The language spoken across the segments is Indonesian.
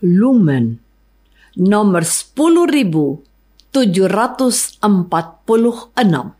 Lumen nomor 10746.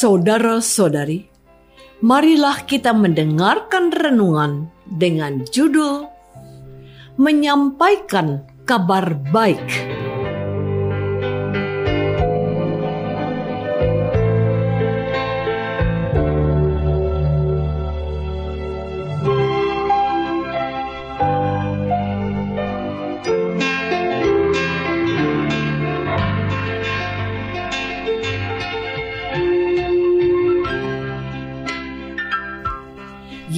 Saudara-saudari, marilah kita mendengarkan renungan dengan judul Menyampaikan Kabar Baik.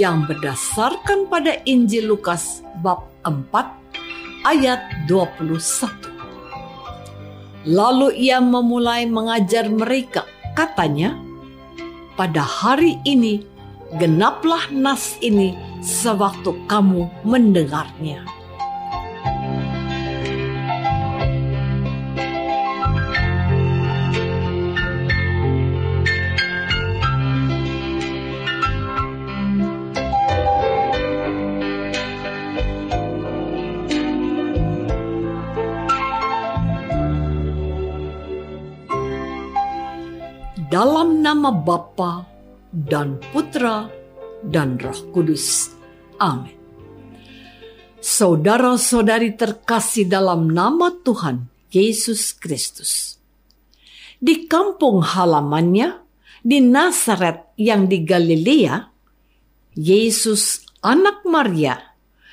Yang berdasarkan pada Injil Lukas bab 4 ayat 21. Lalu ia memulai mengajar mereka, katanya, "Pada hari ini genaplah nas ini sewaktu kamu mendengarnya." Dalam nama Bapa dan Putra dan Roh Kudus. Amin. Saudara-saudari terkasih dalam nama Tuhan Yesus Kristus. Di kampung halamannya di Nazaret yang di Galilea, Yesus anak Maria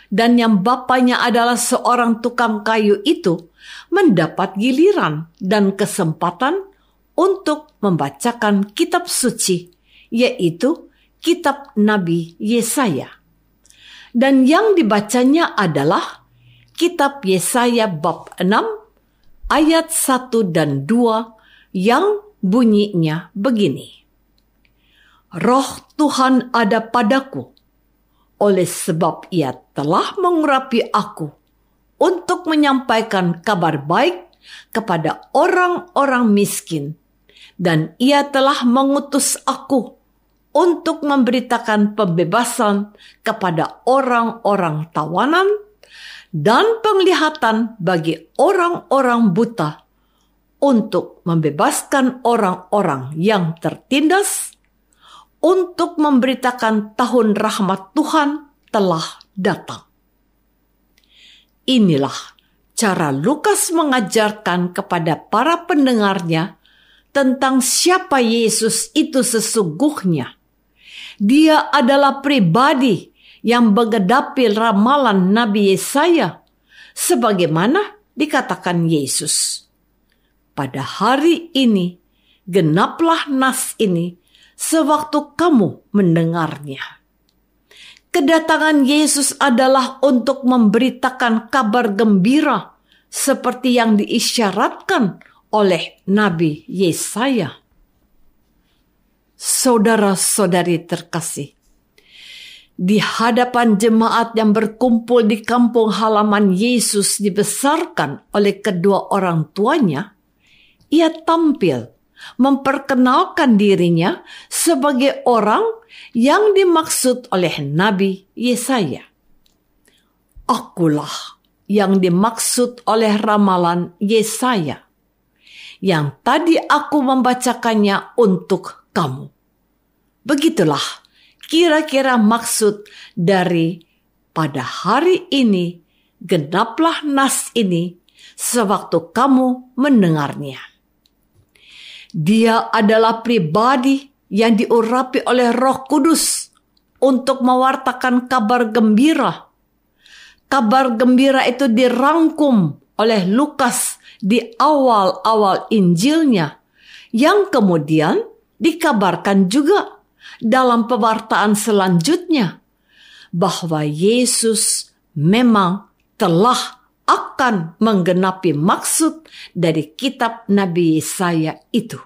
dan yang bapaknya adalah seorang tukang kayu itu mendapat giliran dan kesempatan untuk membacakan kitab suci, yaitu kitab Nabi Yesaya. Dan yang dibacanya adalah kitab Yesaya bab 6 ayat 1 dan 2 yang bunyinya begini. Roh Tuhan ada padaku, oleh sebab ia telah mengurapi aku untuk menyampaikan kabar baik kepada orang-orang miskin dan ia telah mengutus aku untuk memberitakan pembebasan kepada orang-orang tawanan dan penglihatan bagi orang-orang buta untuk membebaskan orang-orang yang tertindas untuk memberitakan tahun rahmat Tuhan telah datang. Inilah cara Lukas mengajarkan kepada para pendengarnya tentang siapa Yesus itu sesungguhnya. Dia adalah pribadi yang mengedapi ramalan Nabi Yesaya sebagaimana dikatakan Yesus. Pada hari ini genaplah nas ini sewaktu kamu mendengarnya. Kedatangan Yesus adalah untuk memberitakan kabar gembira seperti yang diisyaratkan oleh Nabi Yesaya. Saudara-saudari terkasih, di hadapan jemaat yang berkumpul di kampung halaman Yesus dibesarkan oleh kedua orang tuanya, ia tampil memperkenalkan dirinya sebagai orang yang dimaksud oleh Nabi Yesaya. Akulah yang dimaksud oleh ramalan Yesaya yang tadi aku membacakannya untuk kamu. Begitulah kira-kira maksud dari pada hari ini genaplah nas ini sewaktu kamu mendengarnya. Dia adalah pribadi yang diurapi oleh Roh Kudus untuk mewartakan kabar gembira. Kabar gembira itu dirangkum oleh Lukas di awal-awal Injilnya yang kemudian dikabarkan juga dalam pewartaan selanjutnya bahwa Yesus memang telah akan menggenapi maksud dari kitab Nabi Yesaya itu.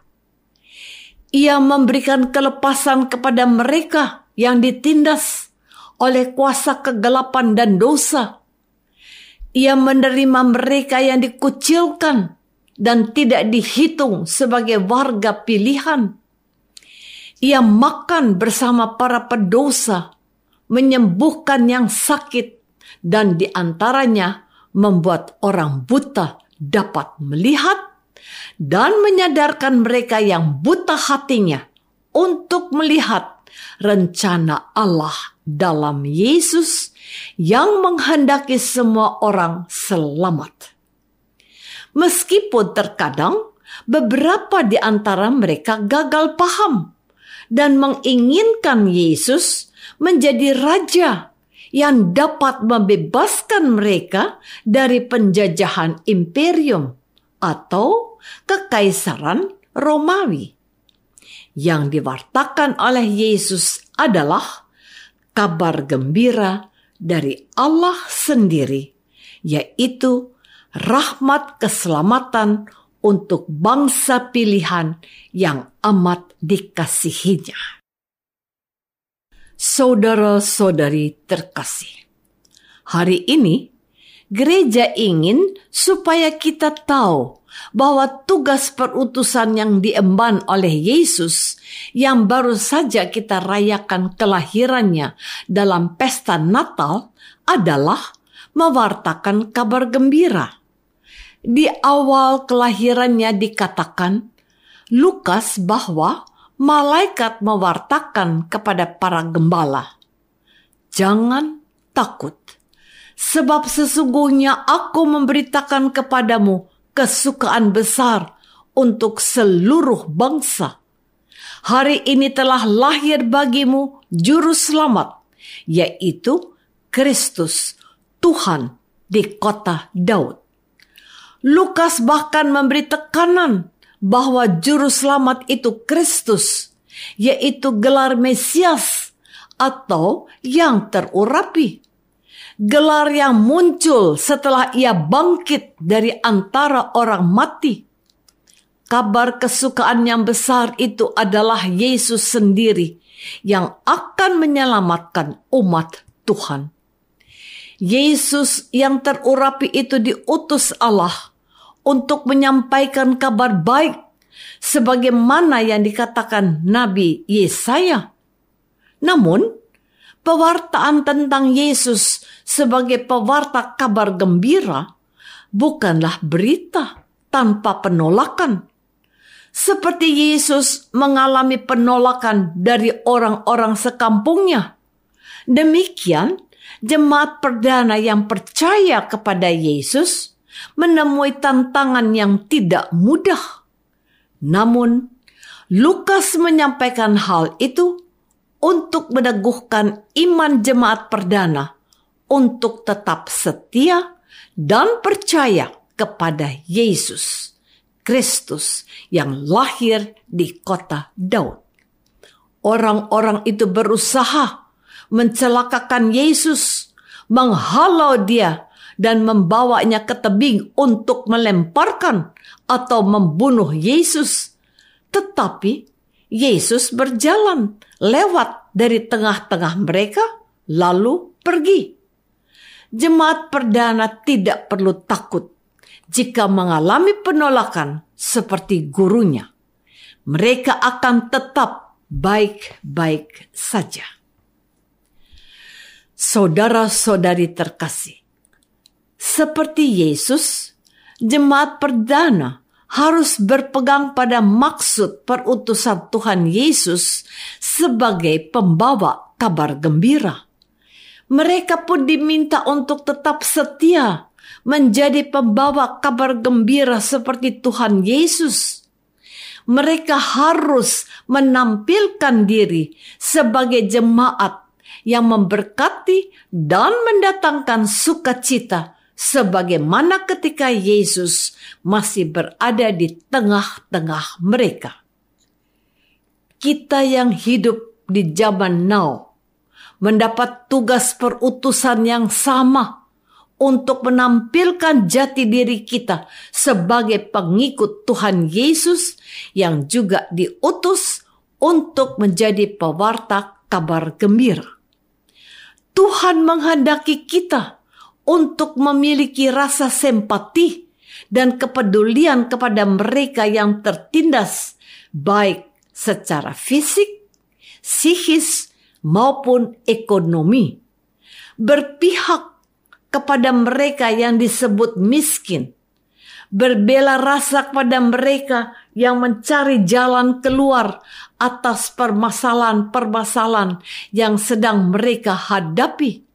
Ia memberikan kelepasan kepada mereka yang ditindas oleh kuasa kegelapan dan dosa ia menerima mereka yang dikucilkan dan tidak dihitung sebagai warga pilihan. Ia makan bersama para pedosa, menyembuhkan yang sakit, dan di antaranya membuat orang buta dapat melihat dan menyadarkan mereka yang buta hatinya untuk melihat rencana Allah dalam Yesus yang menghendaki semua orang selamat. Meskipun terkadang beberapa di antara mereka gagal paham dan menginginkan Yesus menjadi raja yang dapat membebaskan mereka dari penjajahan imperium atau kekaisaran Romawi. Yang diwartakan oleh Yesus adalah kabar gembira dari Allah sendiri, yaitu rahmat keselamatan untuk bangsa pilihan yang amat dikasihinya. Saudara-saudari terkasih, hari ini gereja ingin supaya kita tahu bahwa tugas perutusan yang diemban oleh Yesus yang baru saja kita rayakan kelahirannya dalam pesta Natal adalah mewartakan kabar gembira. Di awal kelahirannya dikatakan Lukas bahwa malaikat mewartakan kepada para gembala, "Jangan takut, sebab sesungguhnya aku memberitakan kepadamu kesukaan besar untuk seluruh bangsa. Hari ini telah lahir bagimu juru selamat, yaitu Kristus, Tuhan di kota Daud. Lukas bahkan memberi tekanan bahwa juru selamat itu Kristus, yaitu gelar Mesias atau yang terurapi gelar yang muncul setelah ia bangkit dari antara orang mati. Kabar kesukaan yang besar itu adalah Yesus sendiri yang akan menyelamatkan umat Tuhan. Yesus yang terurapi itu diutus Allah untuk menyampaikan kabar baik sebagaimana yang dikatakan Nabi Yesaya. Namun, pewartaan tentang Yesus sebagai pewarta kabar gembira bukanlah berita tanpa penolakan. Seperti Yesus mengalami penolakan dari orang-orang sekampungnya. Demikian, jemaat perdana yang percaya kepada Yesus menemui tantangan yang tidak mudah. Namun, Lukas menyampaikan hal itu untuk meneguhkan iman jemaat perdana untuk tetap setia dan percaya kepada Yesus Kristus yang lahir di kota Daud. Orang-orang itu berusaha mencelakakan Yesus, menghalau dia dan membawanya ke tebing untuk melemparkan atau membunuh Yesus. Tetapi Yesus berjalan lewat dari tengah-tengah mereka, lalu pergi. Jemaat perdana tidak perlu takut jika mengalami penolakan seperti gurunya. Mereka akan tetap baik-baik saja. Saudara-saudari terkasih, seperti Yesus, jemaat perdana harus berpegang pada maksud perutusan Tuhan Yesus sebagai pembawa kabar gembira. Mereka pun diminta untuk tetap setia menjadi pembawa kabar gembira seperti Tuhan Yesus. Mereka harus menampilkan diri sebagai jemaat yang memberkati dan mendatangkan sukacita sebagaimana ketika Yesus masih berada di tengah-tengah mereka. Kita yang hidup di zaman now mendapat tugas perutusan yang sama untuk menampilkan jati diri kita sebagai pengikut Tuhan Yesus yang juga diutus untuk menjadi pewarta kabar gembira. Tuhan menghendaki kita untuk memiliki rasa simpati dan kepedulian kepada mereka yang tertindas, baik secara fisik, psikis, maupun ekonomi. Berpihak kepada mereka yang disebut miskin, berbela rasa kepada mereka yang mencari jalan keluar atas permasalahan-permasalahan yang sedang mereka hadapi.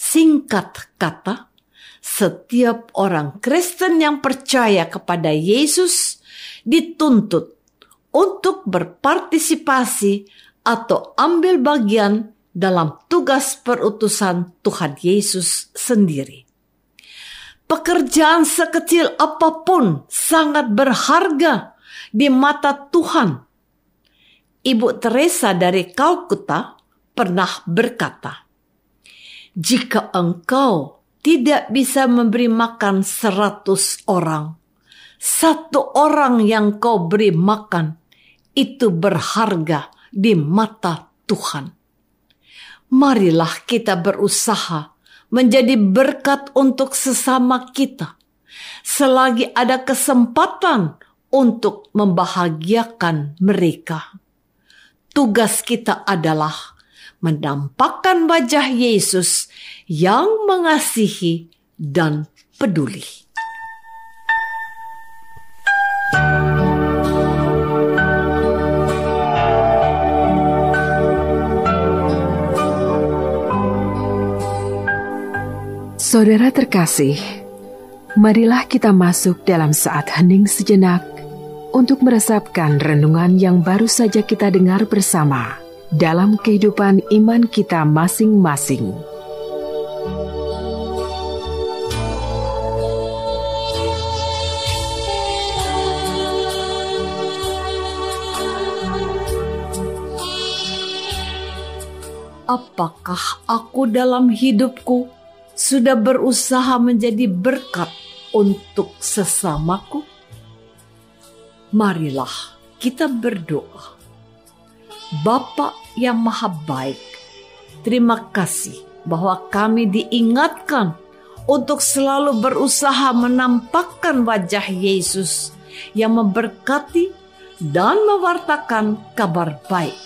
Singkat kata, setiap orang Kristen yang percaya kepada Yesus dituntut untuk berpartisipasi atau ambil bagian dalam tugas perutusan Tuhan Yesus sendiri. Pekerjaan sekecil apa pun sangat berharga di mata Tuhan Ibu Teresa dari Kalkuta pernah berkata, "Jika engkau tidak bisa memberi makan seratus orang, satu orang yang kau beri makan itu berharga di mata Tuhan." Marilah kita berusaha menjadi berkat untuk sesama kita, selagi ada kesempatan untuk membahagiakan mereka tugas kita adalah menampakkan wajah Yesus yang mengasihi dan peduli. Saudara terkasih, marilah kita masuk dalam saat hening sejenak untuk meresapkan renungan yang baru saja kita dengar bersama dalam kehidupan iman kita masing-masing. Apakah aku dalam hidupku sudah berusaha menjadi berkat untuk sesamaku? marilah kita berdoa. Bapa yang maha baik, terima kasih bahwa kami diingatkan untuk selalu berusaha menampakkan wajah Yesus yang memberkati dan mewartakan kabar baik.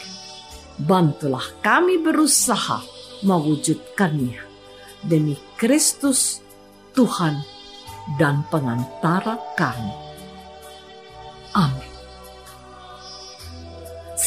Bantulah kami berusaha mewujudkannya demi Kristus Tuhan dan pengantara kami. Amin.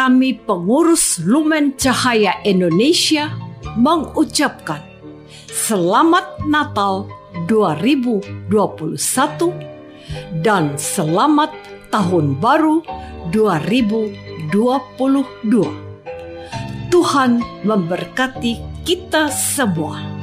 Kami pengurus Lumen Cahaya Indonesia mengucapkan Selamat Natal 2021 dan Selamat Tahun Baru 2022. Tuhan memberkati kita semua.